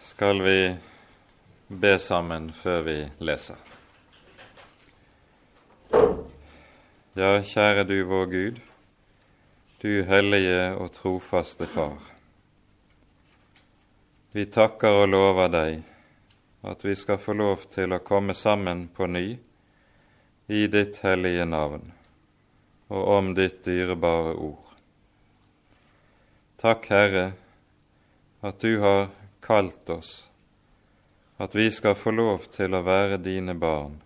skal vi be sammen før vi leser. Ja, kjære du vår Gud, du hellige og trofaste Far. Vi takker og lover deg at vi skal få lov til å komme sammen på ny i ditt hellige navn og om ditt dyrebare ord. Takk, Herre, at du har kalt oss, at vi skal få lov til å være dine barn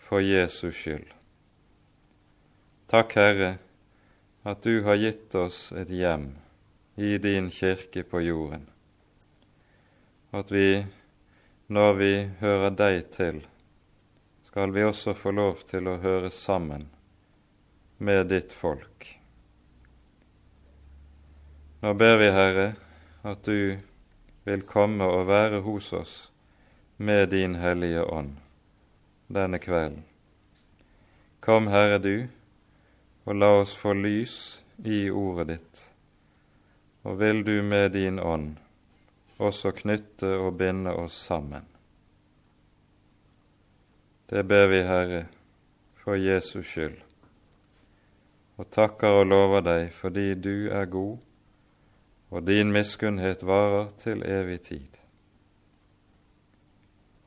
for Jesus skyld. Takk, Herre, at du har gitt oss et hjem i din kirke på jorden, at vi, når vi hører deg til, skal vi også få lov til å høre sammen med ditt folk. Nå ber vi, Herre, at du vil komme og være hos oss med din Hellige Ånd denne kvelden. Kom, Herre, du, og la oss få lys i ordet ditt, og vil du med din ånd også knytte og binde oss sammen. Det ber vi, Herre, for Jesus skyld og takker og lover deg fordi du er god, og din miskunnhet varer til evig tid.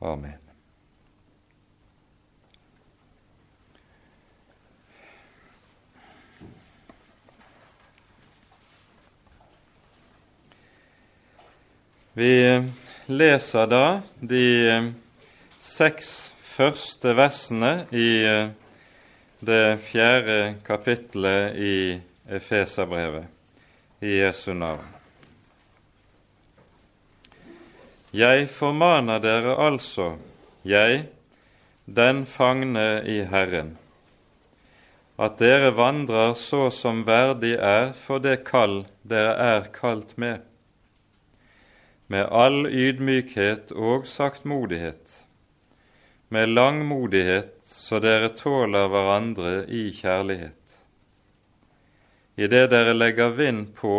Amen. Vi leser da de seks første versene i det fjerde kapitlet i Efeserbrevet i Jesu navn. Jeg formaner dere altså, jeg, den fangne i Herren, at dere vandrer så som verdig er for det kall dere er kalt med, med all ydmykhet og saktmodighet, med langmodighet så dere tåler hverandre i kjærlighet. Idet dere legger vind på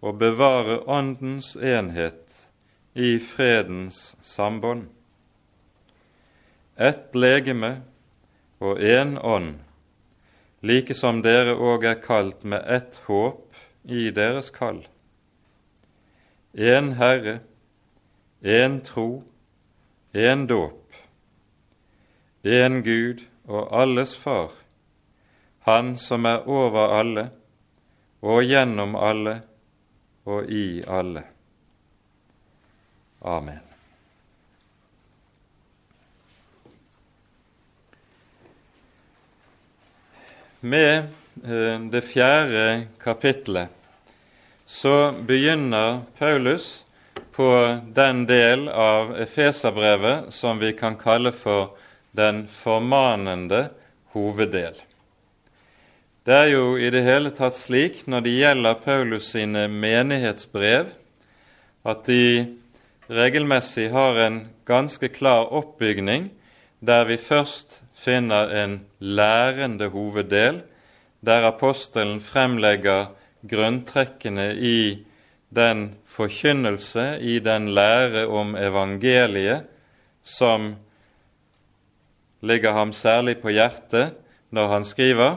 å bevare Åndens enhet i fredens sambånd. Ett legeme og én ånd, like som dere òg er kalt med ett håp i deres kall. Én Herre, én tro, én dåp en Gud og alles Far, Han som er over alle og gjennom alle og i alle. Amen. Med eh, det fjerde kapitlet så begynner Paulus på den del av Efeserbrevet som vi kan kalle for den formanende hoveddel. Det er jo i det hele tatt slik når det gjelder Paulus sine menighetsbrev, at de regelmessig har en ganske klar oppbygning, der vi først finner en lærende hoveddel, der apostelen fremlegger grunntrekkene i den forkynnelse, i den lære om evangeliet, som ligger ham særlig på hjertet når han skriver,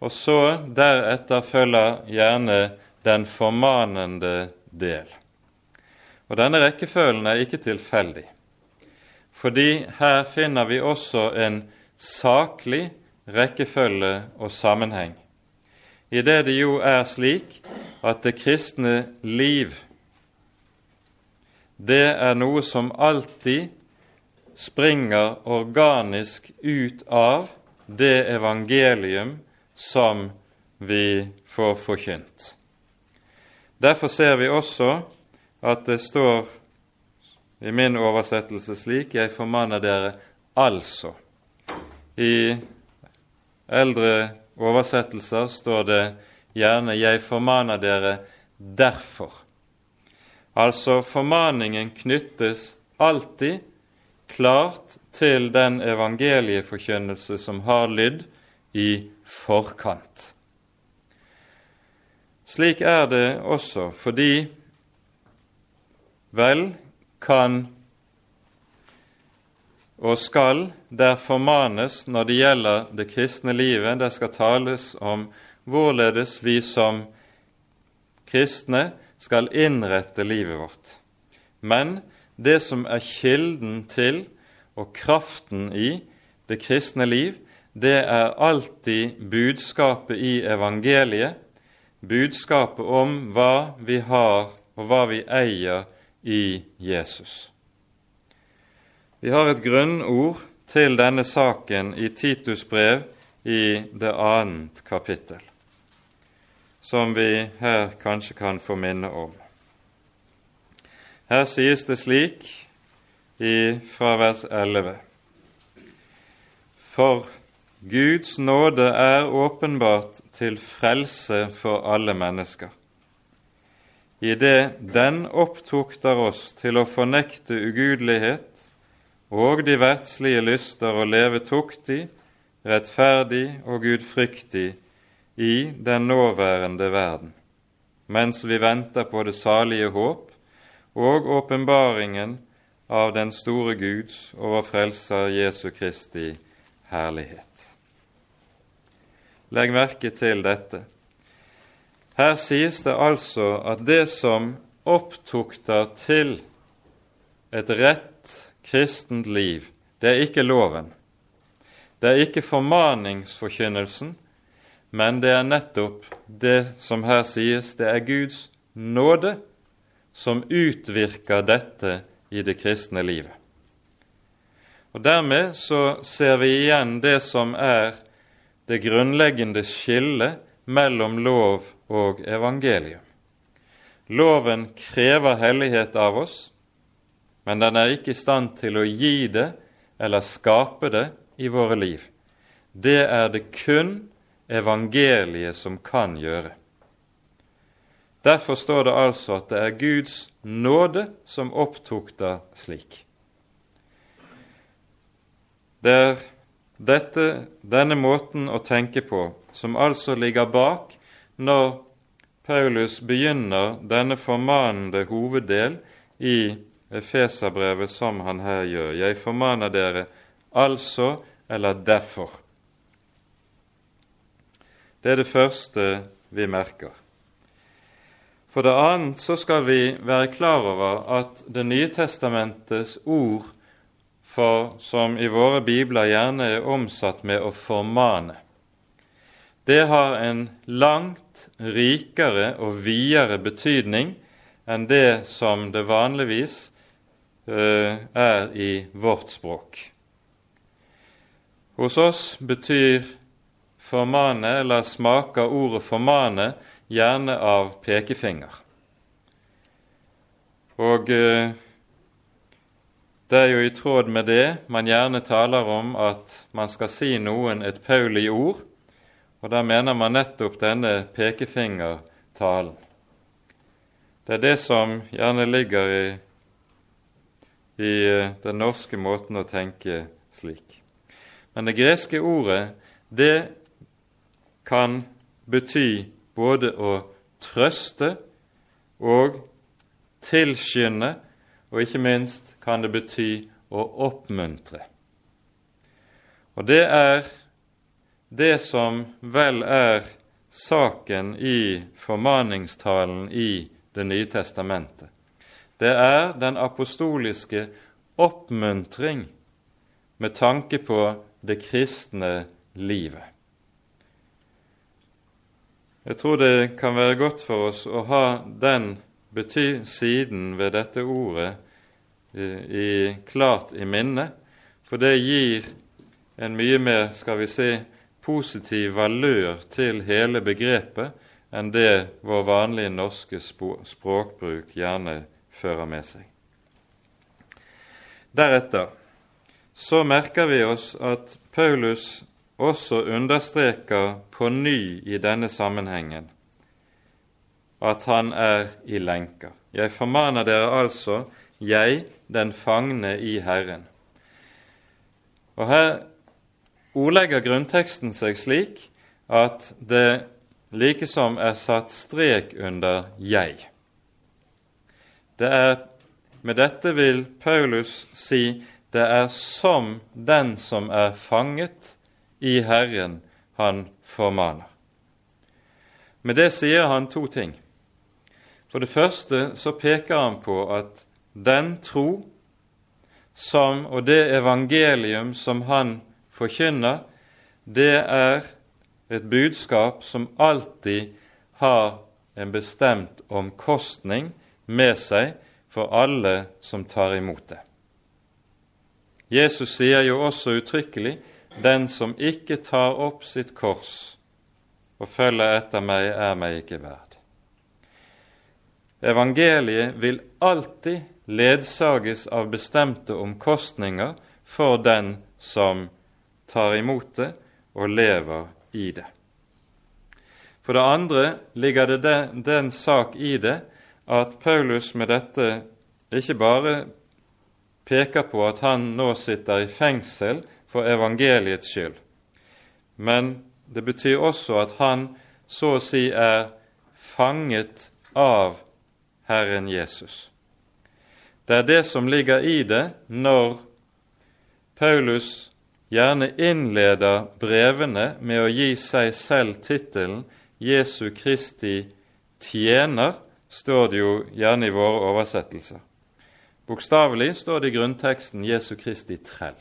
og så deretter følger gjerne den formanende del. Og Denne rekkefølgen er ikke tilfeldig, fordi her finner vi også en saklig rekkefølge og sammenheng, i det det jo er slik at det kristne liv det er noe som alltid springer organisk ut av det evangelium som vi får forkynt. Derfor ser vi også at det står i min oversettelse slik Jeg formaner dere altså. I eldre oversettelser står det gjerne 'Jeg formaner dere derfor'. Altså formaningen knyttes alltid klart til den evangelieforkynnelse som har lydd i forkant. Slik er det også fordi vel kan og skal der formanes når det gjelder det kristne livet. Det skal tales om hvorledes vi som kristne skal innrette livet vårt. Men det som er kilden til og kraften i det kristne liv, det er alltid budskapet i evangeliet, budskapet om hva vi har og hva vi eier i Jesus. Vi har et grunnord til denne saken i Titus brev i det annet kapittel, som vi her kanskje kan få minne om. Her sies det slik i fra vers 11.: For Guds nåde er åpenbart til frelse for alle mennesker, idet den opptukter oss til å fornekte ugudelighet og de verdslige lyster å leve tuktig, rettferdig og gudfryktig i den nåværende verden, mens vi venter på det salige håp og åpenbaringen av den store Guds og vår Frelser Jesu Kristi herlighet. Legg merke til dette. Her sies det altså at det som opptukter til et rett kristent liv, det er ikke loven. Det er ikke formaningsforkynnelsen, men det er nettopp det som her sies, det er Guds nåde som utvirker dette i det kristne livet. Og Dermed så ser vi igjen det som er det grunnleggende skillet mellom lov og evangelium. Loven krever hellighet av oss, men den er ikke i stand til å gi det eller skape det i våre liv. Det er det kun evangeliet som kan gjøre. Derfor står det altså at det er Guds nåde som opptukter slik. Det er dette, denne måten å tenke på som altså ligger bak når Paulus begynner denne formanende hoveddel i Efeserbrevet som han her gjør. Jeg formaner dere altså eller derfor. Det er det første vi merker. For det annet så skal vi være klar over at Det nye testamentets ord for, som i våre bibler gjerne er omsatt med å formane, det har en langt rikere og videre betydning enn det som det vanligvis Eh, er i vårt språk. Hos oss betyr formane, eller smaker ordet formane, gjerne av pekefinger. Og eh, det er jo i tråd med det man gjerne taler om at man skal si noen et paulig ord, og da mener man nettopp denne pekefingertalen. Det er det som gjerne ligger i i eh, den norske måten å tenke slik. Men det greske ordet, det kan bety både å trøste og tilskynde, og ikke minst kan det bety å oppmuntre. Og det er det som vel er saken i formaningstalen i Det nye testamentet det er den apostoliske oppmuntring med tanke på det kristne livet. Jeg tror det kan være godt for oss å ha den bety siden ved dette ordet i, klart i minne, for det gir en mye mer, skal vi si, positiv valør til hele begrepet enn det vår vanlige norske språkbruk gjerne fører med seg. Deretter så merker vi oss at Paulus også understreker på ny i denne sammenhengen at han er i lenker. Jeg formaner dere altså, jeg, den fangne i Herren. Og Her ordlegger grunnteksten seg slik at det likesom er satt strek under 'jeg'. Det er, Med dette vil Paulus si det er som den som er fanget i Herren, han formaner. Med det sier han to ting. For det første så peker han på at den tro som, og det evangelium som han forkynner, det er et budskap som alltid har en bestemt omkostning med seg for alle som tar imot det. Jesus sier jo også uttrykkelig 'Den som ikke tar opp sitt kors og følger etter meg, er meg ikke verd'. Evangeliet vil alltid ledsages av bestemte omkostninger for den som tar imot det og lever i det. For det andre ligger det den, den sak i det at Paulus med dette ikke bare peker på at han nå sitter i fengsel for evangeliets skyld, men det betyr også at han så å si er fanget av Herren Jesus. Det er det som ligger i det når Paulus gjerne innleder brevene med å gi seg selv tittelen Jesu Kristi tjener, står det jo gjerne i våre oversettelser. Bokstavelig står det i grunnteksten Jesu Kristi trell.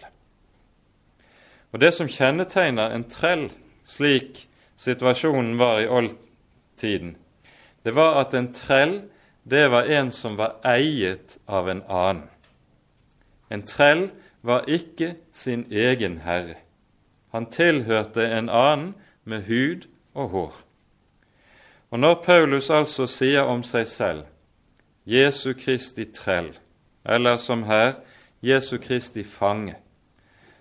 Og Det som kjennetegner en trell, slik situasjonen var i oldtiden, det var at en trell det var en som var eiet av en annen. En trell var ikke sin egen herre. Han tilhørte en annen med hud og hår. Og når Paulus altså sier om seg selv Jesu Kristi trell, eller som her Jesu Kristi fange,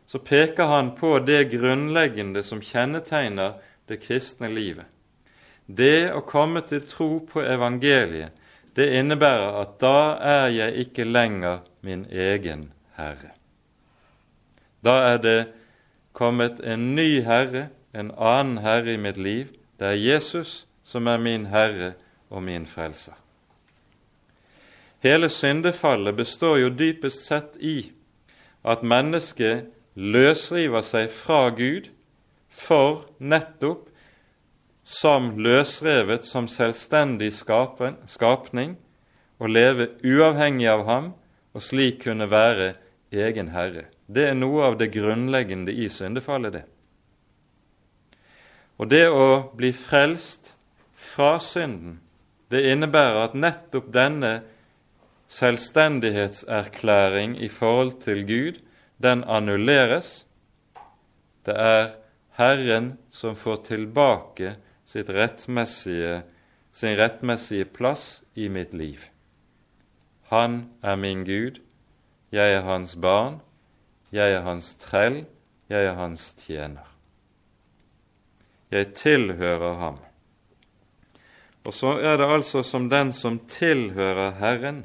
så peker han på det grunnleggende som kjennetegner det kristne livet. Det å komme til tro på evangeliet, det innebærer at da er jeg ikke lenger min egen herre. Da er det kommet en ny herre, en annen herre i mitt liv. Det er Jesus som er min herre og min frelser. Hele syndefallet består jo dypest sett i at mennesket løsriver seg fra Gud for nettopp som løsrevet, som selvstendig skapning, og leve uavhengig av ham og slik kunne være egen herre. Det er noe av det grunnleggende i syndefallet, det. Og det å bli frelst fra synden, det innebærer at nettopp denne selvstendighetserklæring i forhold til Gud, den annulleres. Det er Herren som får tilbake rettmessige, sin rettmessige plass i mitt liv. Han er min Gud, jeg er hans barn, jeg er hans trell, jeg er hans tjener. Jeg tilhører ham. Og så er det altså som den som tilhører Herren,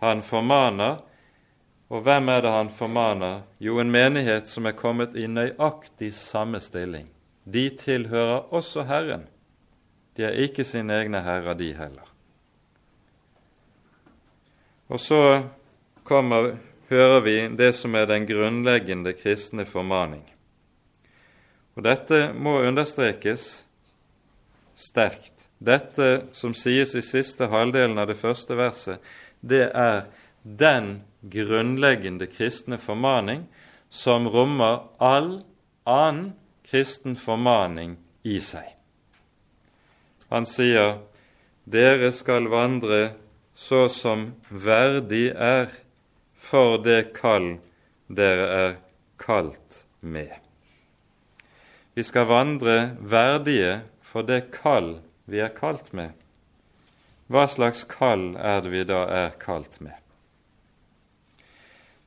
han formaner. Og hvem er det han formaner? Jo, en menighet som er kommet i nøyaktig samme stilling. De tilhører også Herren. De er ikke sine egne herrer, de heller. Og så kommer, hører vi det som er den grunnleggende kristne formaning. Og dette må understrekes sterkt. Dette som sies i siste halvdelen av det første verset, det er den grunnleggende kristne formaning som rommer all annen kristen formaning i seg. Han sier, 'Dere skal vandre så som verdig er for det kall dere er kalt med.' Vi skal vandre verdige for det kall vi er kalt med. Hva slags kall er det vi da er kalt med?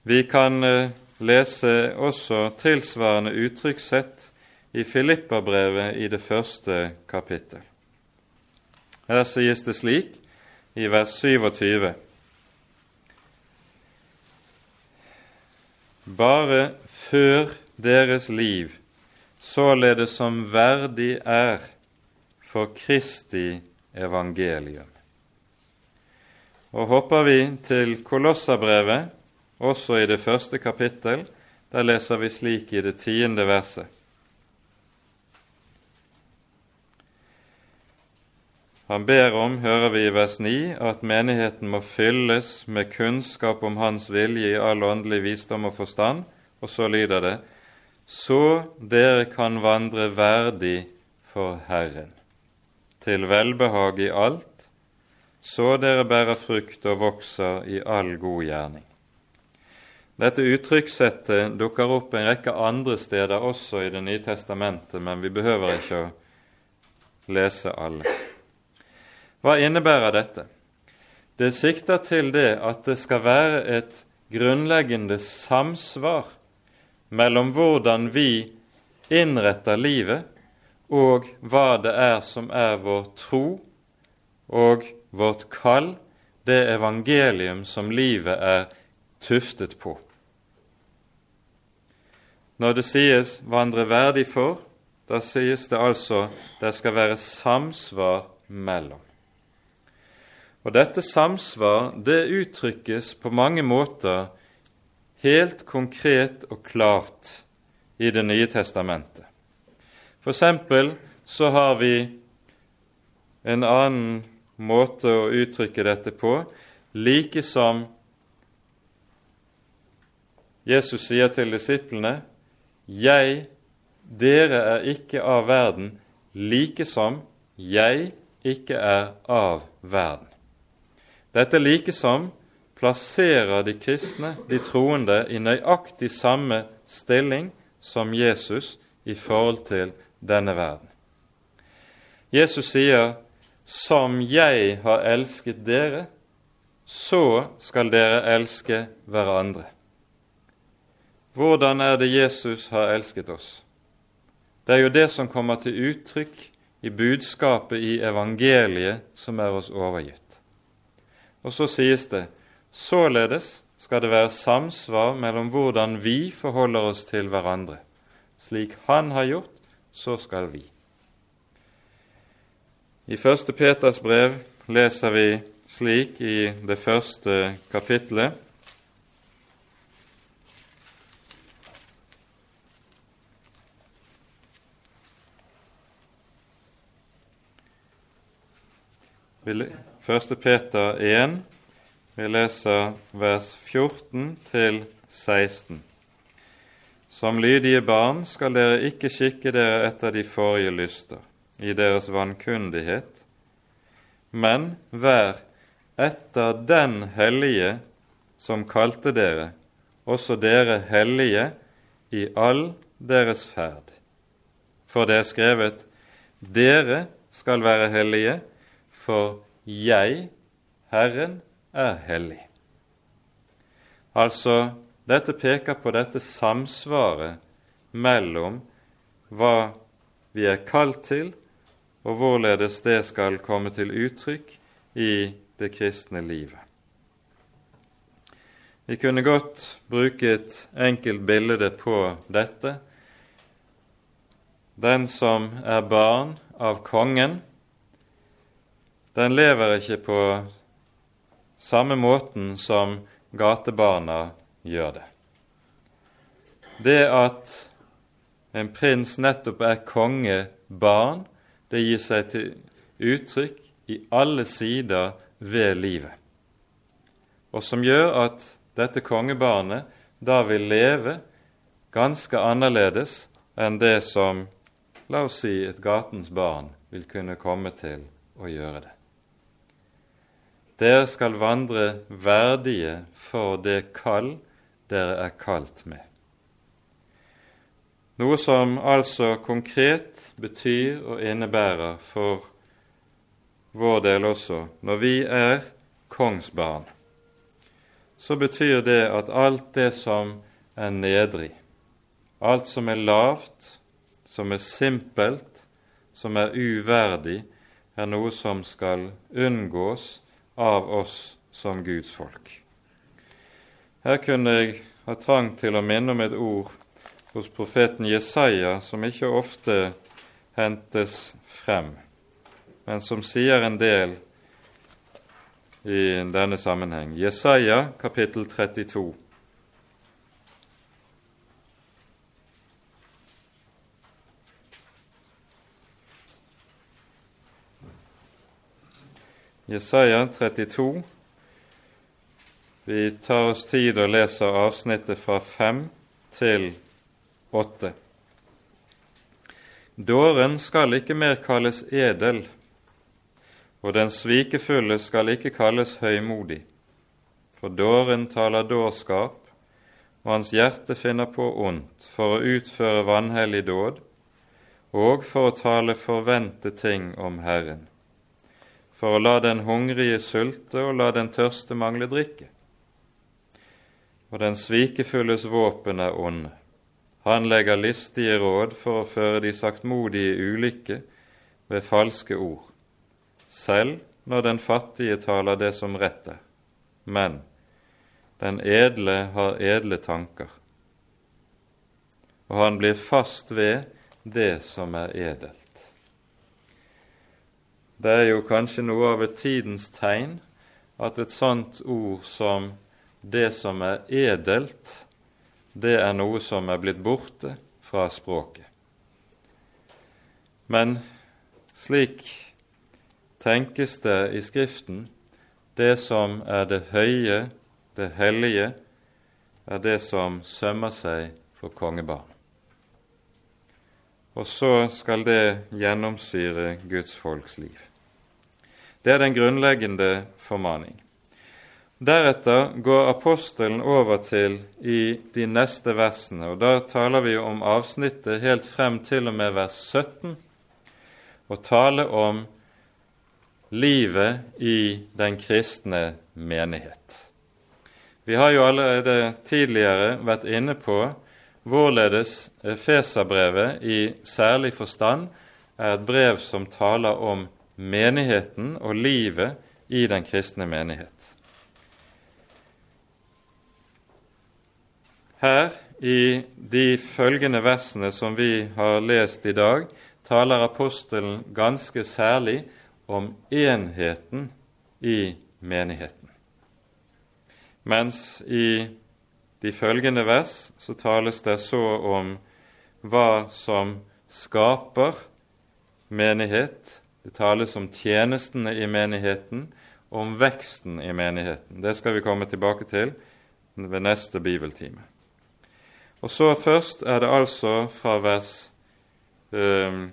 Vi kan eh, lese også tilsvarende uttrykkssett i Filippabrevet i det første kapittel. Her sies det slik i vers 27.: Bare før deres liv, således som verdig er for Kristi evangelium. Og hopper vi til Kolossabrevet, også i det første kapittel, der leser vi slik i det tiende verset. Han ber om, hører vi i vers 9, at menigheten må fylles med kunnskap om Hans vilje i all åndelig visdom og forstand, og så lyder det:" Så dere kan vandre verdig for Herren, til velbehag i alt, så dere bærer frukt og vokser i all god gjerning. Dette uttrykkssettet dukker opp en rekke andre steder også i Det nye testamentet, men vi behøver ikke å lese alle. Hva innebærer dette? Det sikter til det at det skal være et grunnleggende samsvar mellom hvordan vi innretter livet, og hva det er som er vår tro og vårt kall, det evangelium som livet er tuftet på. Når det sies 'vandre verdig for', da sies det altså det skal være samsvar mellom. Og dette samsvar det uttrykkes på mange måter helt konkret og klart i Det nye testamentet. For eksempel så har vi en annen måte å uttrykke dette på, like som Jesus sier til disiplene jeg, dere er ikke av verden, like som jeg ikke er av verden. Dette likesom plasserer de kristne, de troende, i nøyaktig samme stilling som Jesus i forhold til denne verden. Jesus sier, 'Som jeg har elsket dere, så skal dere elske hverandre'. Hvordan er det Jesus har elsket oss? Det er jo det som kommer til uttrykk i budskapet i evangeliet som er oss overgitt. Og så sies det således skal det være samsvar mellom hvordan vi forholder oss til hverandre. Slik Han har gjort, så skal vi. I første Peters brev leser vi slik i det første kapitlet Første Peter 1, vi leser vers 14 til 16. Som lydige barn skal dere ikke skikke dere etter de forrige lyster, i deres vankundighet, men vær etter den hellige som kalte dere, også dere hellige i all deres ferd. For det er skrevet:" Dere skal være hellige, for jeg, Herren, er hellig. Altså, dette peker på dette samsvaret mellom hva vi er kalt til, og hvorledes det skal komme til uttrykk i det kristne livet. Vi kunne godt bruke et enkelt bilde på dette. Den som er barn av kongen, den lever ikke på samme måten som gatebarna gjør det. Det at en prins nettopp er kongebarn, det gir seg til uttrykk i alle sider ved livet, og som gjør at dette kongebarnet da vil leve ganske annerledes enn det som, la oss si, et gatens barn vil kunne komme til å gjøre det. Dere skal vandre verdige for det kall dere er kalt med. Noe som altså konkret betyr og innebærer for vår del også, når vi er kongsbarn, så betyr det at alt det som er nedrig, alt som er lavt, som er simpelt, som er uverdig, er noe som skal unngås av oss som Guds folk. Her kunne jeg ha trang til å minne om et ord hos profeten Jesaja som ikke ofte hentes frem, men som sier en del i denne sammenheng. Jesaja kapittel 32. Jesaja 32. Vi tar oss tid og leser avsnittet fra fem til åtte. Dåren skal ikke mer kalles edel, og den svikefulle skal ikke kalles høymodig. For dåren taler dårskap, og hans hjerte finner på ondt for å utføre vanhellig dåd og for å tale forvente ting om Herren for å la den hungrige sulte og la den tørste mangle drikke. Og den svikefulles våpen er onde. Han legger listige råd for å føre de saktmodige i ulykke ved falske ord, selv når den fattige taler det som rett er. Men den edle har edle tanker, og han blir fast ved det som er edelt. Det er jo kanskje noe av et tidens tegn at et sånt ord som 'det som er edelt', det er noe som er blitt borte fra språket. Men slik tenkes det i Skriften. Det som er det høye, det hellige, er det som sømmer seg for kongebarn. Og så skal det gjennomsyre Guds folks liv. Det er den grunnleggende formaning. Deretter går apostelen over til i de neste versene, og da taler vi om avsnittet helt frem til og med vers 17, og taler om livet i den kristne menighet. Vi har jo allerede tidligere vært inne på hvorledes Feserbrevet i særlig forstand er et brev som taler om menigheten og livet i den kristne menighet. Her, i de følgende versene som vi har lest i dag, taler apostelen ganske særlig om enheten i menigheten. Mens i de følgende vers så tales det så om hva som skaper menighet, det tales om tjenestene i menigheten, om veksten i menigheten. Det skal vi komme tilbake til ved neste bibeltime. Og så først er det altså fra vers eh,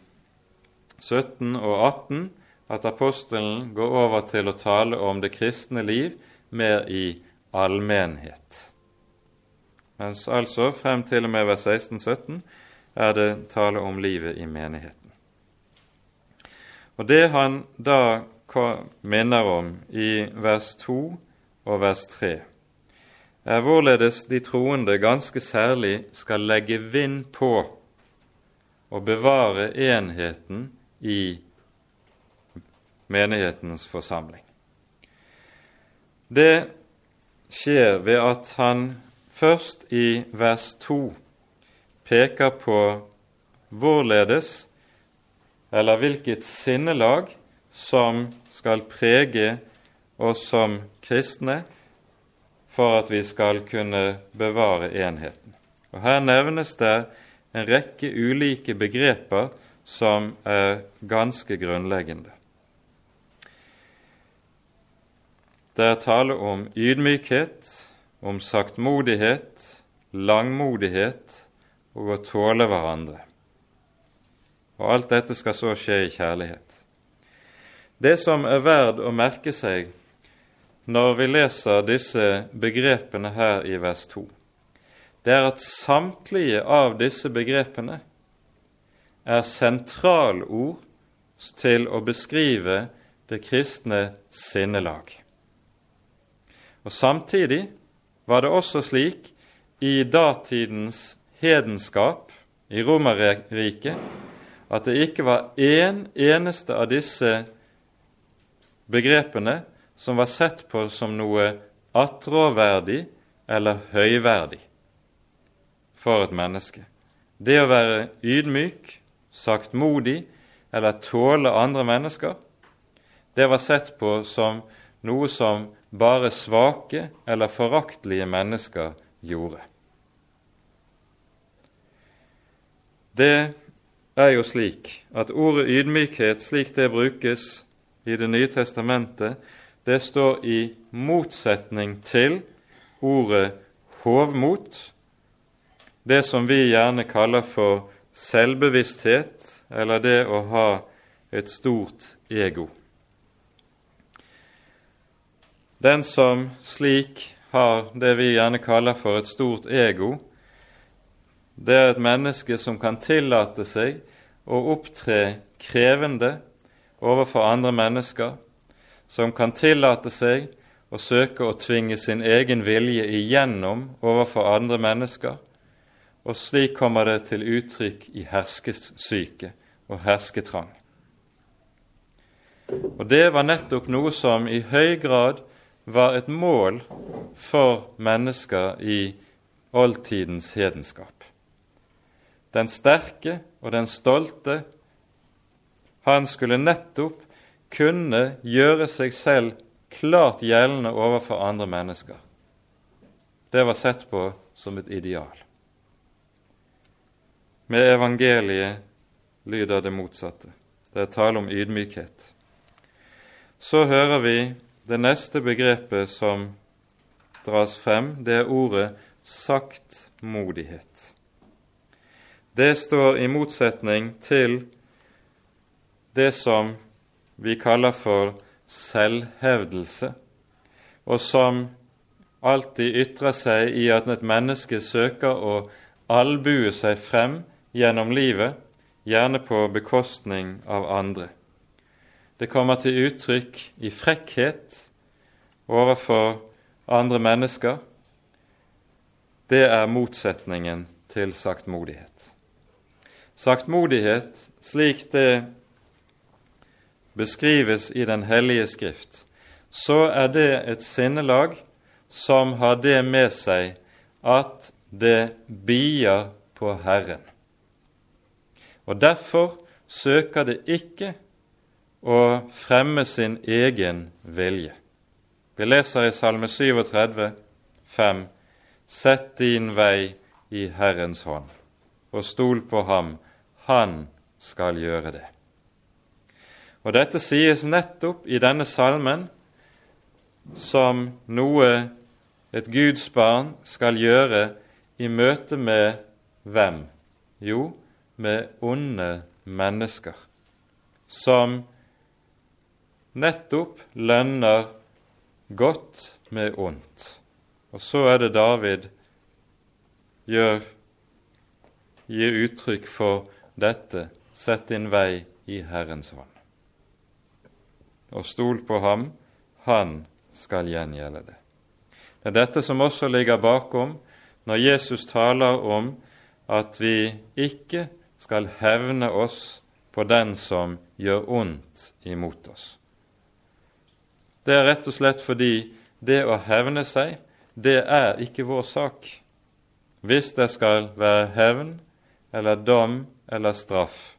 17 og 18 at apostelen går over til å tale om det kristne liv mer i allmennhet. Mens altså frem til og med vers 16-17 er det tale om livet i menigheten. Og Det han da minner om i vers 2 og vers 3, er hvorledes de troende ganske særlig skal legge vind på å bevare enheten i menighetens forsamling. Det skjer ved at han først i vers 2 peker på hvorledes eller hvilket sinnelag som skal prege oss som kristne for at vi skal kunne bevare enheten. Og Her nevnes det en rekke ulike begreper som er ganske grunnleggende. Det er tale om ydmykhet, om saktmodighet, langmodighet og å tåle hverandre. Og alt dette skal så skje i kjærlighet. Det som er verd å merke seg når vi leser disse begrepene her i vers 2, det er at samtlige av disse begrepene er sentralord til å beskrive det kristne sinnelag. Og Samtidig var det også slik i datidens hedenskap i Romerriket at det ikke var én en eneste av disse begrepene som var sett på som noe attråverdig eller høyverdig for et menneske. Det å være ydmyk, saktmodig eller tåle andre mennesker, det var sett på som noe som bare svake eller foraktelige mennesker gjorde. Det er jo slik at ordet ydmykhet, slik det brukes i Det nye testamentet, det står i motsetning til ordet hovmot, det som vi gjerne kaller for selvbevissthet, eller det å ha et stort ego. Den som slik har det vi gjerne kaller for et stort ego, det er et menneske som kan tillate seg å opptre krevende overfor andre mennesker, som kan tillate seg å søke å tvinge sin egen vilje igjennom overfor andre mennesker, og slik kommer det til uttrykk i herskesyke og hersketrang. Og Det var nettopp noe som i høy grad var et mål for mennesker i oldtidens hedenskap. Den sterke og den stolte, han skulle nettopp kunne gjøre seg selv klart gjeldende overfor andre mennesker. Det var sett på som et ideal. Med evangeliet lyder det motsatte. Det er tale om ydmykhet. Så hører vi det neste begrepet som dras frem, det er ordet saktmodighet. Det står i motsetning til det som vi kaller for selvhevdelse, og som alltid ytrer seg i at et menneske søker å albue seg frem gjennom livet, gjerne på bekostning av andre. Det kommer til uttrykk i frekkhet overfor andre mennesker. Det er motsetningen til saktmodighet. Saktmodighet, slik det beskrives i Den hellige skrift, så er det et sinnelag som har det med seg at det bier på Herren. Og Derfor søker det ikke å fremme sin egen vilje. Vi leser i Salme 37, 5, Sett din vei i Herrens hånd, og stol på ham, han skal gjøre det. Og Dette sies nettopp i denne salmen som noe et Guds barn skal gjøre i møte med hvem? Jo, med onde mennesker, som nettopp lønner godt med ondt. Og så er det David gir uttrykk for dette sett din vei i Herrens hånd. Og stol på ham, han skal gjengjelde det. Det er dette som også ligger bakom når Jesus taler om at vi ikke skal hevne oss på den som gjør ondt imot oss. Det er rett og slett fordi det å hevne seg, det er ikke vår sak. Hvis det skal være hevn eller dom eller straff,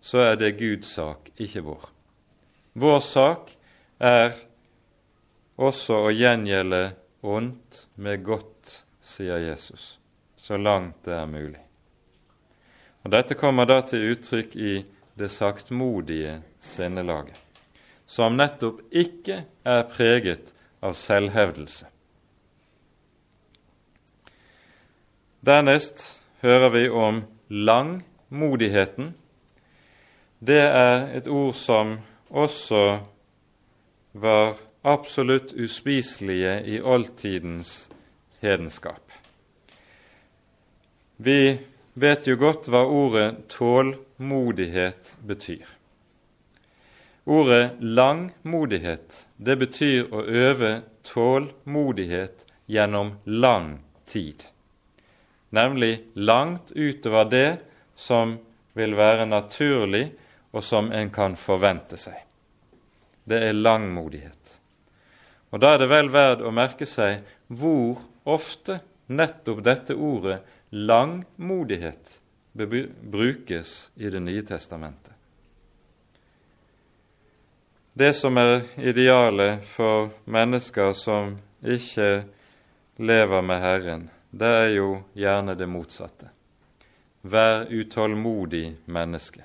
så er det Guds sak, ikke vår. Vår sak er også å gjengjelde ondt med godt, sier Jesus, så langt det er mulig. Og Dette kommer da til uttrykk i det saktmodige sinnelaget som nettopp ikke er preget av selvhevdelse. Dernest hører vi om langmodigheten. Det er et ord som også var absolutt uspiselige i oldtidens hedenskap. Vi vet jo godt hva ordet tålmodighet betyr. Ordet langmodighet det betyr å øve tålmodighet gjennom lang tid, nemlig langt utover det som vil være naturlig, og som en kan forvente seg. Det er langmodighet. Og Da er det vel verd å merke seg hvor ofte nettopp dette ordet langmodighet brukes i Det nye testamentet. Det som er idealet for mennesker som ikke lever med Herren, det er jo gjerne det motsatte. Vær utålmodig menneske.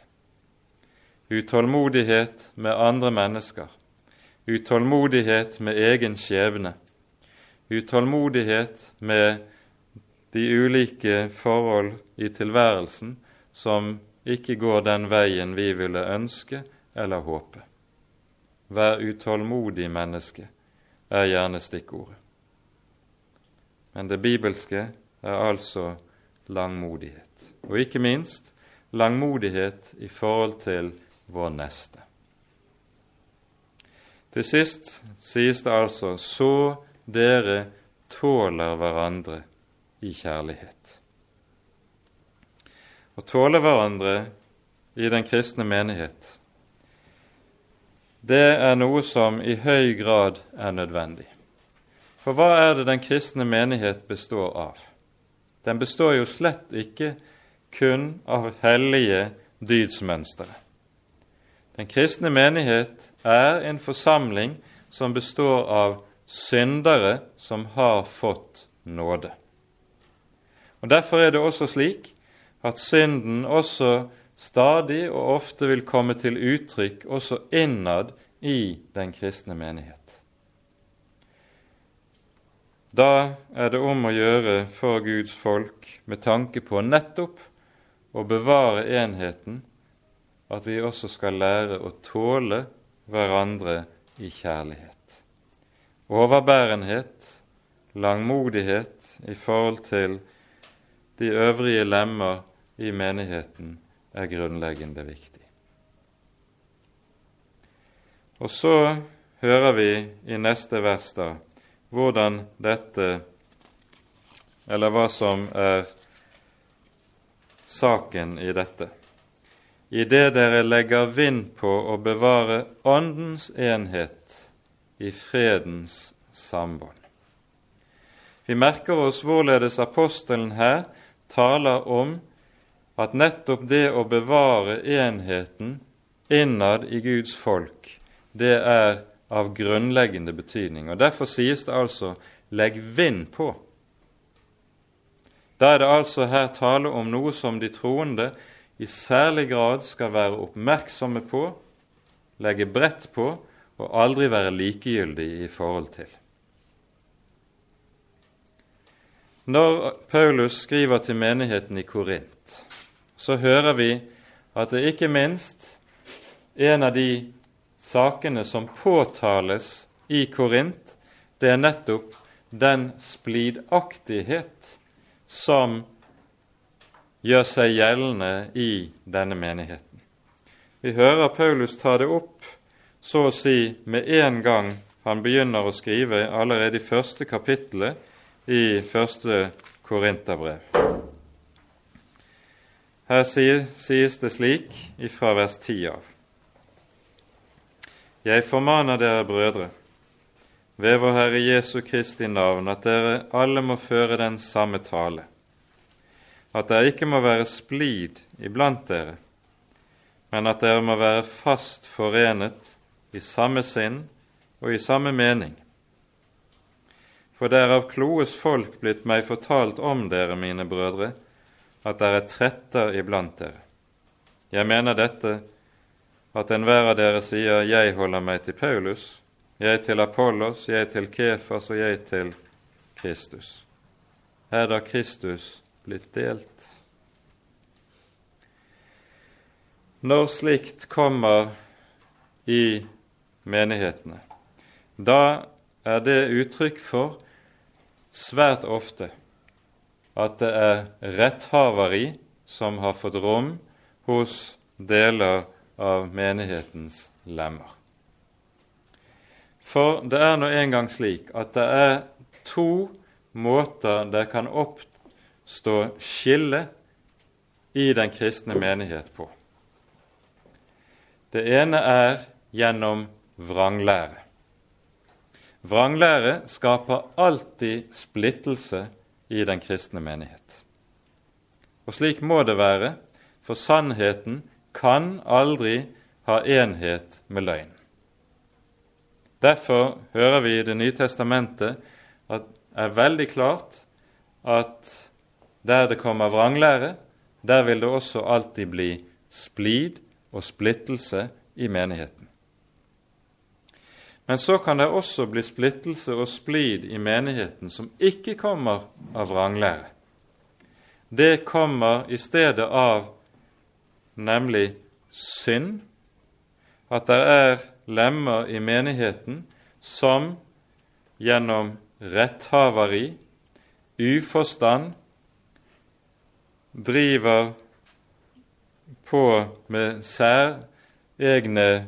Utålmodighet med andre mennesker. Utålmodighet med egen skjebne. Utålmodighet med de ulike forhold i tilværelsen som ikke går den veien vi ville ønske eller håpe. Vær utålmodig menneske er gjerne stikkordet. Men det bibelske er altså langmodighet. Og ikke minst langmodighet i forhold til vår neste. Til sist sies det altså så dere tåler hverandre i kjærlighet. Å tåle hverandre i den kristne menighet, det er noe som i høy grad er nødvendig. For hva er det den kristne menighet består av? Den består jo slett ikke kun av hellige dydsmønstre. Den kristne menighet er en forsamling som består av syndere som har fått nåde. Og Derfor er det også slik at synden også stadig og ofte vil komme til uttrykk også innad i den kristne menighet. Da er det om å gjøre for Guds folk med tanke på nettopp å bevare enheten, at vi også skal lære å tåle hverandre i kjærlighet. Overbærenhet, langmodighet i forhold til de øvrige lemmer i menigheten er grunnleggende viktig. Og så hører vi i neste vers da hvordan dette, eller hva som er saken i dette. I det dere legger vind på å bevare Åndens enhet i fredens sambånd. Vi merker oss hvorledes apostelen her taler om at nettopp det å bevare enheten innad i Guds folk, det er av grunnleggende betydning. Og Derfor sies det altså 'legg vind på'. Da er det altså her tale om noe som de troende i særlig grad skal være oppmerksomme på, legge bredt på og aldri være likegyldig i forhold til. Når Paulus skriver til menigheten i Korint, så hører vi at det ikke minst en av de sakene som påtales i Korint, det er nettopp den splidaktighet som gjør seg gjeldende i denne menigheten. Vi hører Paulus ta det opp så å si med en gang han begynner å skrive allerede i første kapittelet i første Korinterbrev. Her sies det slik ifra vers 10 av. Jeg formaner dere brødre, ved vår Herre Jesu Kristi navn, at dere alle må føre den samme tale, at det ikke må være splid iblant dere, men at dere må være fast forenet i samme sinn og i samme mening for det er av kloes folk blitt meg fortalt om dere, mine brødre, at dere er tretter iblant dere. Jeg mener dette, at enhver av dere sier 'Jeg holder meg til Paulus', 'Jeg til Apollos', 'Jeg til Kefas' og 'Jeg til Kristus'. Er da Kristus blitt delt? Når slikt kommer i menighetene, da er det uttrykk for svært ofte at det er retthaveri som har fått rom hos deler av menighetens lemmer. For det er nå engang slik at det er to måter det kan oppstå skille i den kristne menighet på. Det ene er gjennom vranglære. Vranglære skaper alltid splittelse i den kristne menighet. Og slik må det være, for sannheten kan aldri ha enhet med løgn. Derfor hører vi i Det nye testamentet at det er veldig klart at der det kommer vranglære, der vil det også alltid bli splid og splittelse i menigheten. Men så kan det også bli splittelse og splid i menigheten som ikke kommer av vranglære. Det kommer i stedet av nemlig synd, at det er lemmer i menigheten som gjennom retthaveri, uforstand, driver på med særegne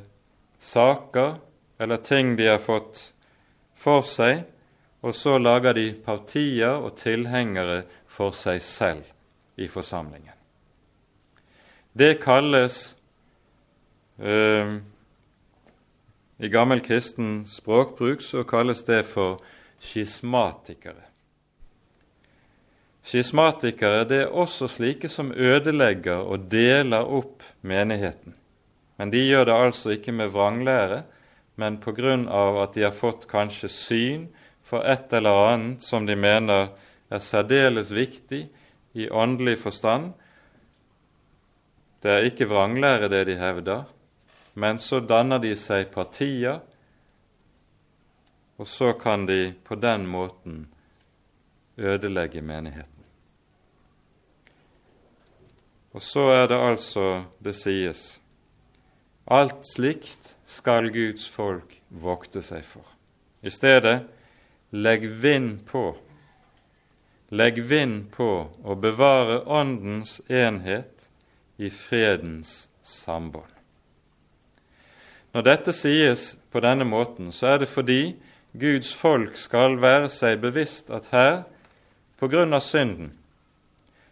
saker eller ting de har fått for seg, og så lager de partier og tilhengere for seg selv i forsamlingen. Det kalles eh, I gammel kristen språkbruk så kalles det for skismatikere. Skismatikere det er også slike som ødelegger og deler opp menigheten. Men de gjør det altså ikke med vranglære, men av at de har fått kanskje syn for et eller annet som de mener er særdeles viktig i åndelig forstand. Det er ikke vranglære det de hevder, men så danner de seg partier, og så kan de på den måten ødelegge menigheten. Og så er det altså det sies alt slikt skal Guds folk vokte seg for. I stedet legg vind på, legg vind på å bevare Åndens enhet i fredens sambånd. Når dette sies på denne måten, så er det fordi Guds folk skal være seg bevisst at her, på grunn av synden,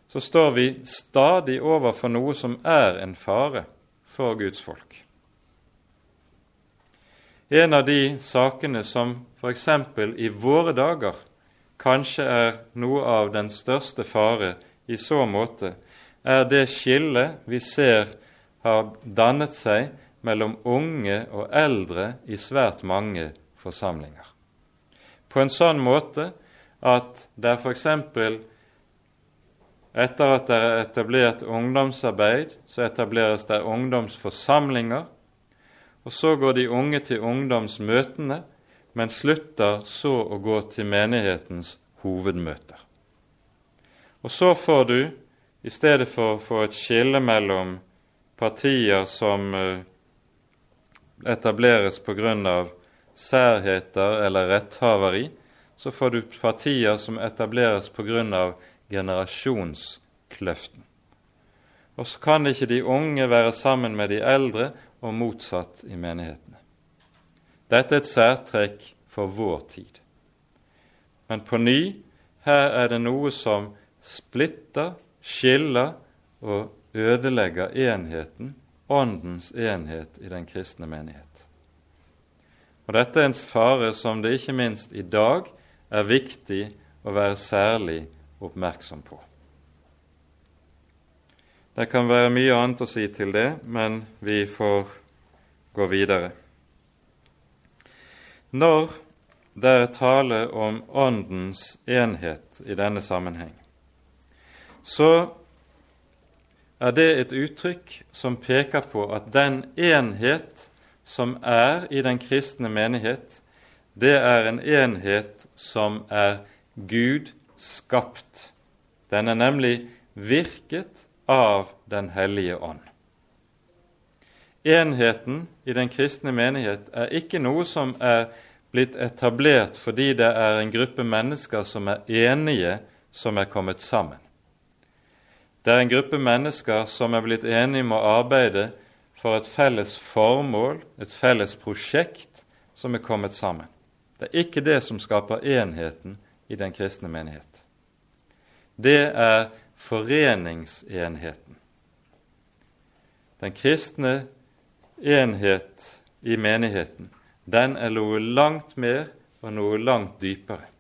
så står vi stadig overfor noe som er en fare for Guds folk. En av de sakene som f.eks. i våre dager kanskje er noe av den største fare i så måte, er det skillet vi ser har dannet seg mellom unge og eldre i svært mange forsamlinger. På en sånn måte at det er f.eks. etter at det er etablert ungdomsarbeid, så etableres det ungdomsforsamlinger og så går de unge til ungdomsmøtene, men slutter så å gå til menighetens hovedmøter. Og så får du, i stedet for å få et skille mellom partier som eh, etableres pga. særheter eller retthaveri, så får du partier som etableres pga. generasjonskløften. Og så kan ikke de unge være sammen med de eldre, og motsatt i menighetene. Dette er et særtrekk for vår tid. Men på ny, her er det noe som splitter, skiller og ødelegger enheten, åndens enhet i den kristne menighet. Og Dette er en fare som det ikke minst i dag er viktig å være særlig oppmerksom på. Det kan være mye annet å si til det, men vi får gå videre. Når det er tale om Åndens enhet i denne sammenheng, så er det et uttrykk som peker på at den enhet som er i den kristne menighet, det er en enhet som er Gud skapt. Den er nemlig virket av Den hellige ånd. Enheten i den kristne menighet er ikke noe som er blitt etablert fordi det er en gruppe mennesker som er enige, som er kommet sammen. Det er en gruppe mennesker som er blitt enige om å arbeide for et felles formål, et felles prosjekt, som er kommet sammen. Det er ikke det som skaper enheten i den kristne menighet. Det er foreningsenheten. Den kristne enhet i menigheten, den er noe langt mer og noe langt dypere.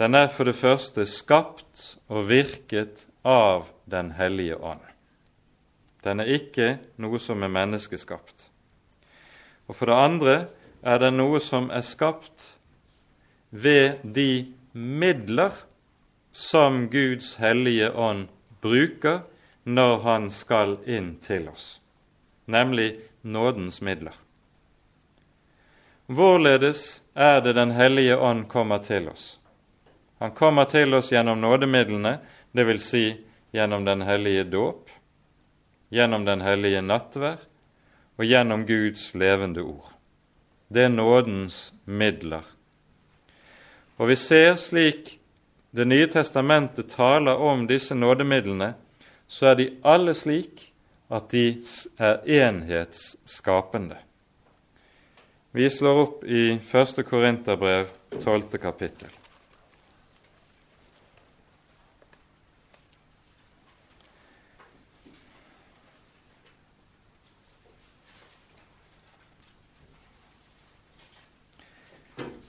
Den er for det første skapt og virket av Den hellige ånd. Den er ikke noe som er menneskeskapt. Og for det andre er det noe som er skapt ved de midler som Guds hellige ånd bruker når Han skal inn til oss, nemlig nådens midler. Hvorledes er det Den hellige ånd kommer til oss? Han kommer til oss gjennom nådemidlene, dvs. Si gjennom Den hellige dåp, gjennom Den hellige nattverd og gjennom Guds levende ord. Det er nådens midler. Og vi ser slik Det nye testamentet taler om disse nådemidlene, så er de alle slik at de er enhetsskapende. Vi slår opp i 1. Korinterbrev, 12. kapittel.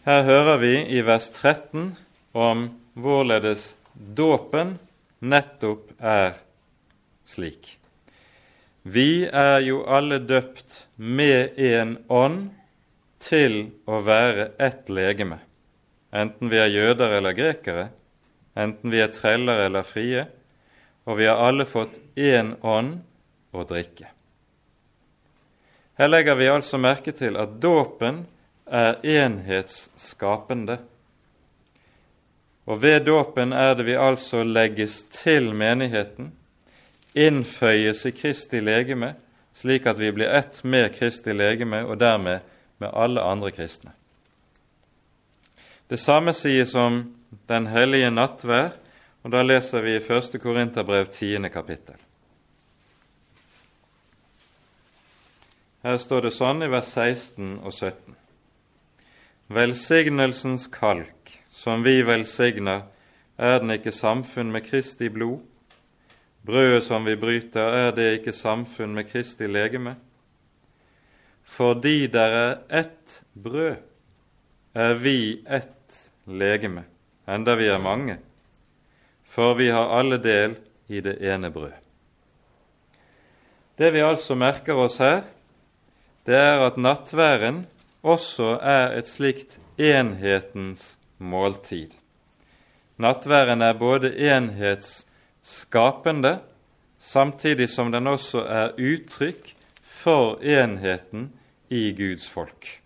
Her hører vi i vers 13 om hvorledes dåpen nettopp er slik. Vi er jo alle døpt med en ånd til å være ett legeme, enten vi er jøder eller grekere, enten vi er treller eller frie, og vi har alle fått én ånd å drikke. Her legger vi altså merke til at dåpen er enhetsskapende. Og ved dåpen er det vi altså legges til menigheten, innføyes i Kristi legeme, slik at vi blir ett med Kristi legeme og dermed med alle andre kristne. Det samme sies om Den hellige nattvær, og da leser vi i 1. Korinterbrev 10. kapittel. Her står det sånn i vers 16 og 17. Velsignelsens kalk, som vi velsigner, er den ikke samfunn med Kristi blod? Brødet som vi bryter, er det ikke samfunn med Kristi legeme? Fordi der er ett brød, er vi ett legeme, enda vi er mange, for vi har alle del i det ene brød. Det vi altså merker oss her, det er at nattværen også er et slikt enhetens måltid. Nattværen er både enhetsskapende, samtidig som den også er uttrykk for enheten i Guds folk.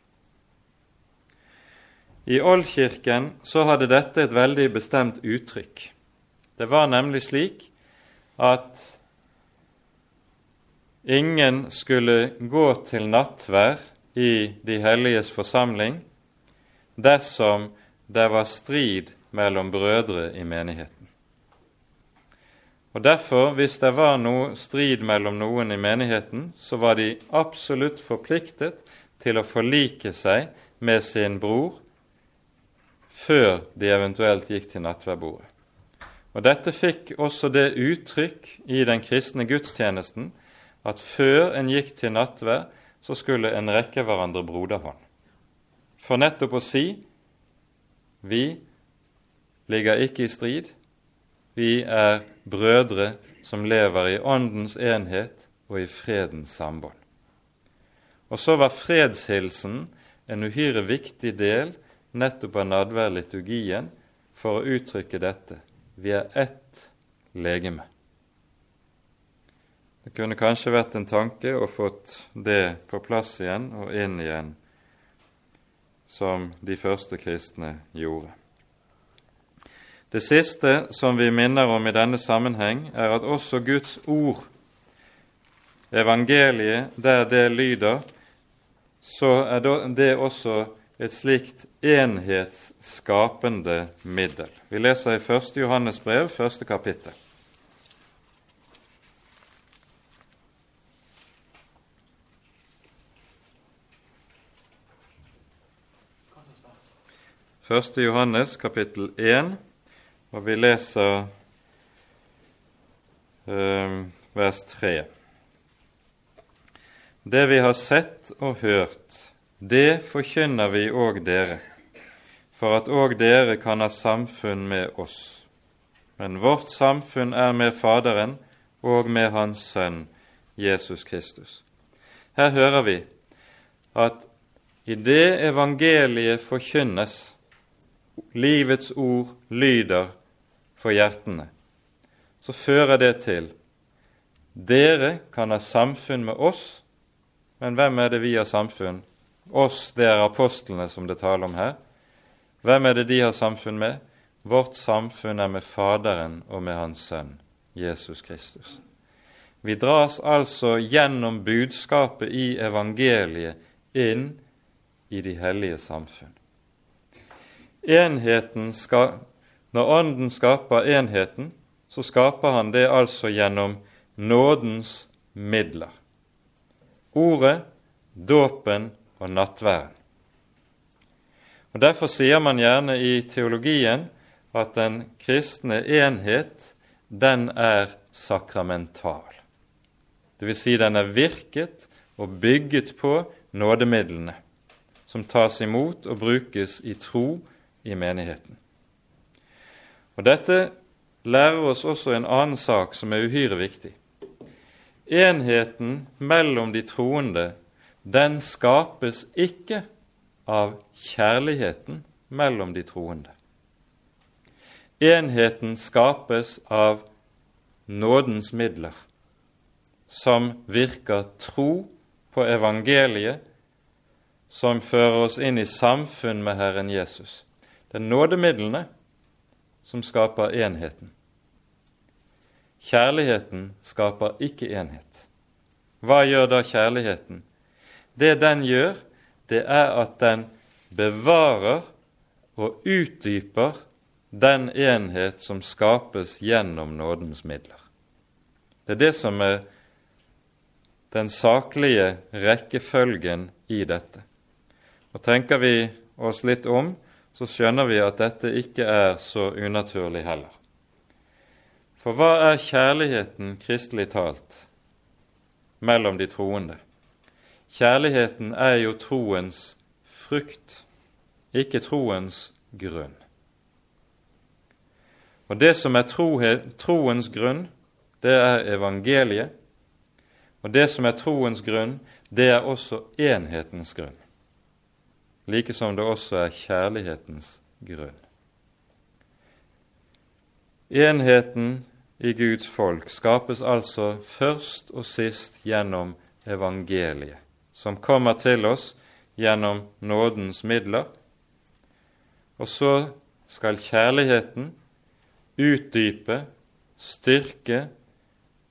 I Oldkirken så hadde dette et veldig bestemt uttrykk. Det var nemlig slik at ingen skulle gå til nattvær i de helliges forsamling dersom det var strid mellom brødre i menigheten. Og Derfor, hvis det var noe strid mellom noen i menigheten, så var de absolutt forpliktet til å forlike seg med sin bror før de eventuelt gikk til nattverdbordet. Og Dette fikk også det uttrykk i den kristne gudstjenesten at før en gikk til nattverd, så skulle en rekke hverandre broderhånd. For nettopp å si vi ligger ikke i strid, vi er brødre som lever i åndens enhet og i fredens sambånd. Og så var fredshilsen en uhyre viktig del nettopp av nadværliturgien for å uttrykke dette. Vi er ett legeme. Det kunne kanskje vært en tanke å fått det på plass igjen og inn igjen, som de første kristne gjorde. Det siste som vi minner om i denne sammenheng, er at også Guds ord, evangeliet, der det lyder, så er det også et slikt enhetsskapende middel. Vi leser i 1. Johannes brev, første kapittel. Første Johannes kapittel 1, og vi leser eh, vers 3. Det vi har sett og hørt, det forkynner vi òg dere, for at òg dere kan ha samfunn med oss. Men vårt samfunn er med Faderen og med Hans Sønn Jesus Kristus. Her hører vi at i det evangeliet forkynnes, livets ord lyder for hjertene, så fører det til dere kan ha samfunn med oss, men hvem er det vi har samfunn? Oss, det er apostlene som det taler om her. Hvem er det de har samfunn med? Vårt samfunn er med Faderen og med Hans Sønn, Jesus Kristus. Vi dras altså gjennom budskapet i evangeliet inn i de hellige samfunn. Enheten skal, Når Ånden skaper enheten, så skaper han det altså gjennom nådens midler. Ordet, dåpen og nattværen. Og Derfor sier man gjerne i teologien at den kristne enhet, den er sakramental. Dvs. Si den er virket og bygget på nådemidlene, som tas imot og brukes i tro i menigheten. Og Dette lærer oss også en annen sak som er uhyre viktig. Enheten mellom de troende, den skapes ikke av kjærligheten mellom de troende. Enheten skapes av nådens midler, som virker tro på evangeliet, som fører oss inn i samfunn med Herren Jesus. Det er nådemidlene som skaper enheten. Kjærligheten skaper ikke enhet. Hva gjør da kjærligheten? Det den gjør, det er at den bevarer og utdyper den enhet som skapes gjennom nådens midler. Det er det som er den saklige rekkefølgen i dette. Og Tenker vi oss litt om, så skjønner vi at dette ikke er så unaturlig heller. For hva er kjærligheten kristelig talt mellom de troende? Kjærligheten er jo troens frukt, ikke troens grunn. Og Det som er troens grunn, det er evangeliet. Og det som er troens grunn, det er også enhetens grunn. Like som det også er kjærlighetens grunn. Enheten i Guds folk skapes altså først og sist gjennom evangeliet, som kommer til oss gjennom nådens midler. Og så skal kjærligheten utdype, styrke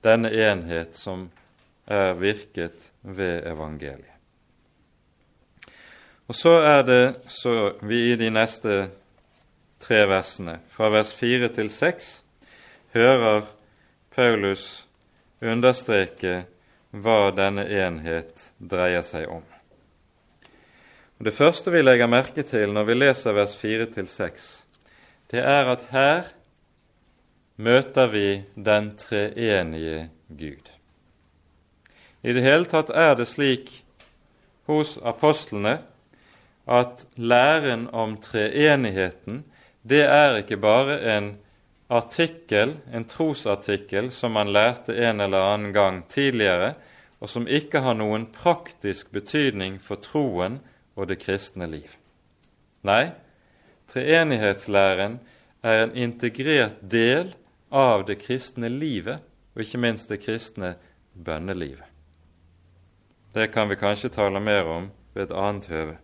denne enhet som er virket ved evangeliet. Og så er det så vi i de neste tre versene, fra vers fire til seks, hører Paulus understreke hva denne enhet dreier seg om. Og det første vi legger merke til når vi leser vers 4-6, det er at her møter vi den treenige Gud. I det hele tatt er det slik hos apostlene at læren om treenigheten det er ikke bare en artikkel, en trosartikkel som man lærte en eller annen gang tidligere, og som ikke har noen praktisk betydning for troen og det kristne liv. Nei, treenighetslæren er en integrert del av det kristne livet, og ikke minst det kristne bønnelivet. Det kan vi kanskje tale mer om ved et annet høve.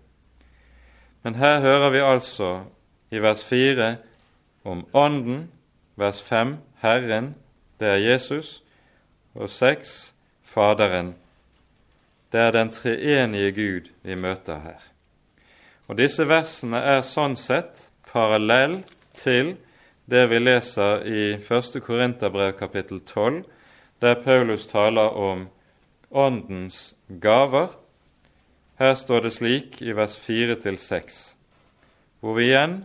Men her hører vi altså i vers 4 om Ånden vers 5 Herren, det er Jesus, og 6 Faderen. Det er den treenige Gud vi møter her. Og Disse versene er sånn sett parallell til det vi leser i 1. Korinterbrev kapittel 12, der Paulus taler om Åndens gaver. Her står det slik i vers 4-6, hvor vi igjen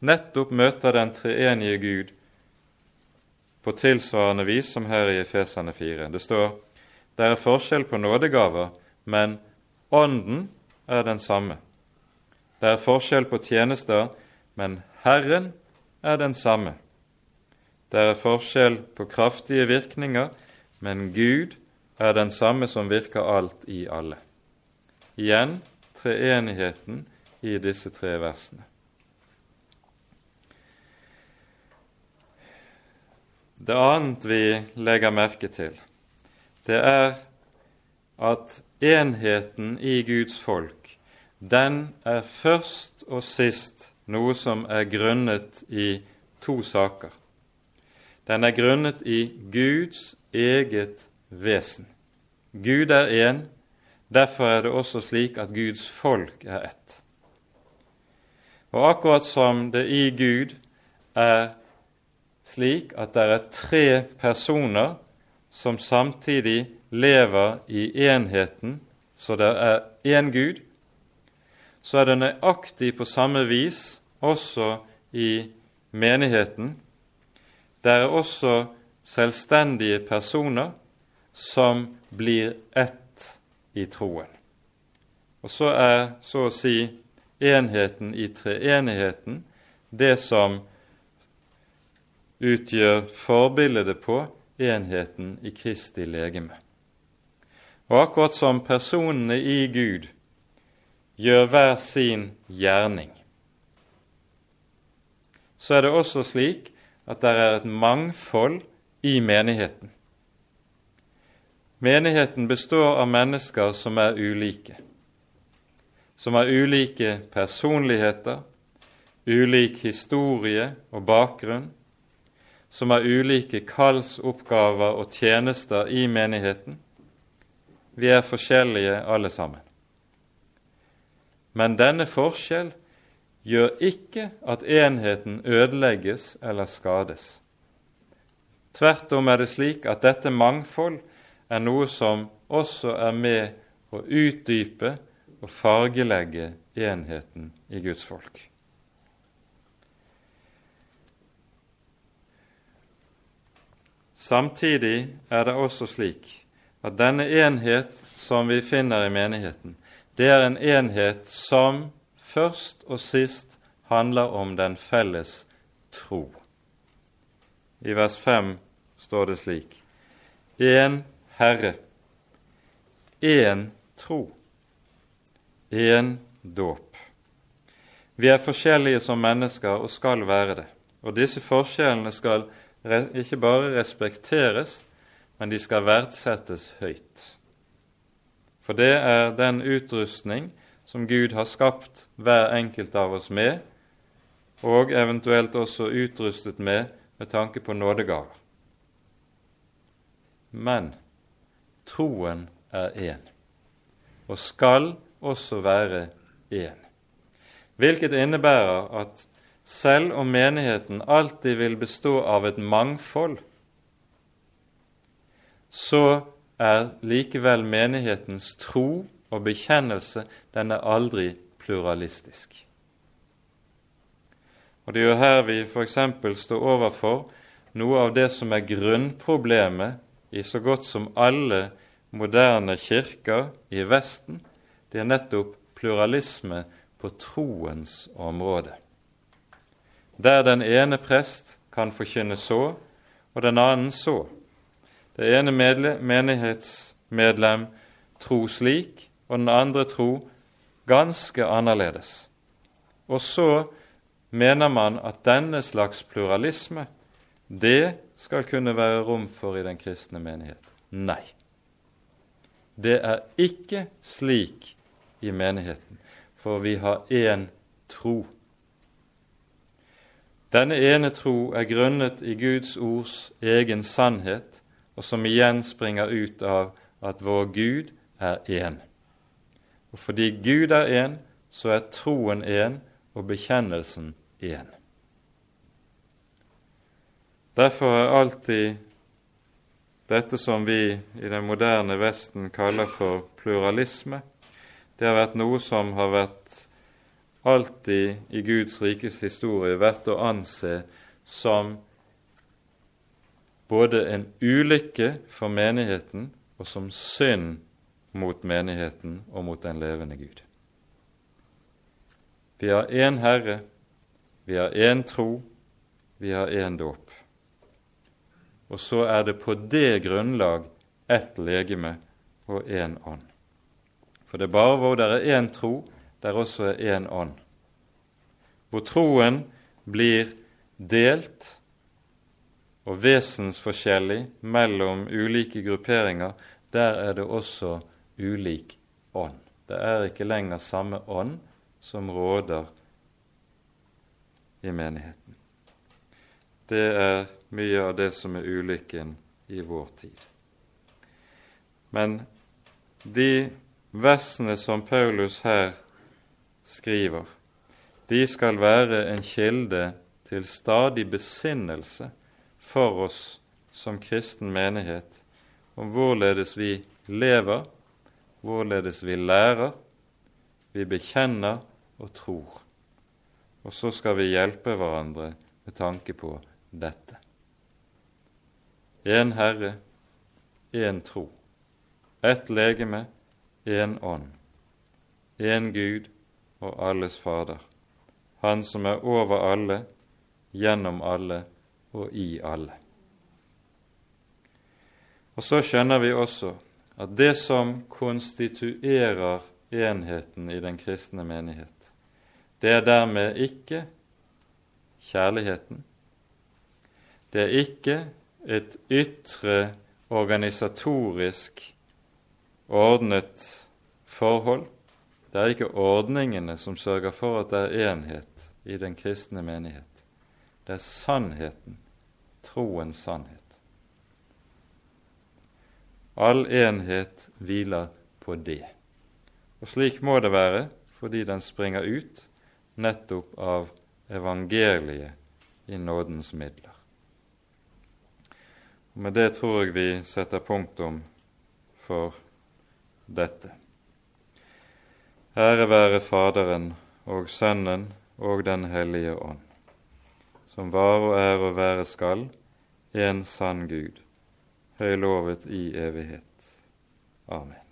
nettopp møter den treenige Gud på tilsvarende vis som her i Efesane 4. Det står det er forskjell på nådegaver, men Ånden er den samme. Det er forskjell på tjenester, men Herren er den samme. Det er forskjell på kraftige virkninger, men Gud er den samme som virker alt i alle. Igjen treenigheten i disse tre versene. Det annet vi legger merke til, det er at enheten i Guds folk, den er først og sist noe som er grunnet i to saker. Den er grunnet i Guds eget vesen. Gud er én, derfor er det også slik at Guds folk er ett. Og akkurat som det i Gud er slik at det er tre personer som samtidig lever i enheten, så det er én Gud, så er det nøyaktig på samme vis også i menigheten. Det er også selvstendige personer som blir ett i troen. Og så er så å si enheten i treenigheten det som utgjør forbildet på enheten i Kristi legeme. Og akkurat som personene i Gud gjør hver sin gjerning, så er det også slik at det er et mangfold i menigheten. Menigheten består av mennesker som er ulike, som har ulike personligheter, ulik historie og bakgrunn, som har ulike kallsoppgaver og tjenester i menigheten. Vi er forskjellige alle sammen. Men denne forskjell gjør ikke at enheten ødelegges eller skades. Tvert om er det slik at dette mangfold er noe som også er med å utdype og fargelegge enheten i Guds folk. Samtidig er det også slik at denne enhet som vi finner i menigheten, det er en enhet som først og sist handler om den felles tro. I vers 5 står det slik Én Herre, én tro, én dåp. Vi er forskjellige som mennesker og skal være det. Og disse forskjellene skal ikke bare respekteres, men de skal verdsettes høyt. For det er den utrustning som Gud har skapt hver enkelt av oss med, og eventuelt også utrustet med med tanke på nådegaver. Men troen er én, og skal også være én. Hvilket innebærer at selv om menigheten alltid vil bestå av et mangfold, så er likevel menighetens tro og bekjennelse den er aldri pluralistisk. Og Det er jo her vi f.eks. står overfor noe av det som er grunnproblemet i så godt som alle moderne kirker i Vesten. Det er nettopp pluralisme på troens område der den ene prest kan forkynne så, og den annen så. Det ene menighetsmedlem tro slik, og den andre tro ganske annerledes. Og så mener man at denne slags pluralisme, det skal kunne være rom for i den kristne menighet. Nei. Det er ikke slik i menigheten, for vi har én tro. Denne ene tro er grunnet i Guds ords egen sannhet, og som igjen springer ut av at vår Gud er én. Og fordi Gud er én, så er troen én og bekjennelsen én. Derfor er alltid dette som vi i den moderne Vesten kaller for pluralisme, det har vært noe som har vært alltid i Guds rikes historie vært å anse som både en ulykke for menigheten og som synd mot menigheten og mot den levende Gud. Vi har én Herre, vi har én tro, vi har én dåp. Og så er det på det grunnlag ett legeme og én ånd. For det er bare hvor det er én tro, der også er én ånd. Hvor troen blir delt og vesensforskjellig mellom ulike grupperinger, der er det også ulik ånd. Det er ikke lenger samme ånd som råder i menigheten. Det er mye av det som er ulykken i vår tid. Men de versene som Paulus her skriver, de skal være en kilde til stadig besinnelse for oss som kristen menighet om hvorledes vi lever, hvorledes vi lærer, vi bekjenner og tror. Og så skal vi hjelpe hverandre med tanke på dette. Én Herre, én tro. Ett legeme, én ånd. Én Gud og alles Fader. Han som er over alle, gjennom alle og i alle. Og så skjønner vi også at det som konstituerer enheten i den kristne menighet, det er dermed ikke kjærligheten. Det er ikke et ytre organisatorisk ordnet forhold. Det er ikke ordningene som sørger for at det er enhet i den kristne menighet. Det er sannheten, troens sannhet. All enhet hviler på det. Og slik må det være fordi den springer ut nettopp av evangeliet i nådens midler. Med det tror jeg vi setter punktum for dette. Ære være Faderen og Sønnen og Den hellige ånd, som var og er og være skal, en sann Gud høylovet i evighet. Amen.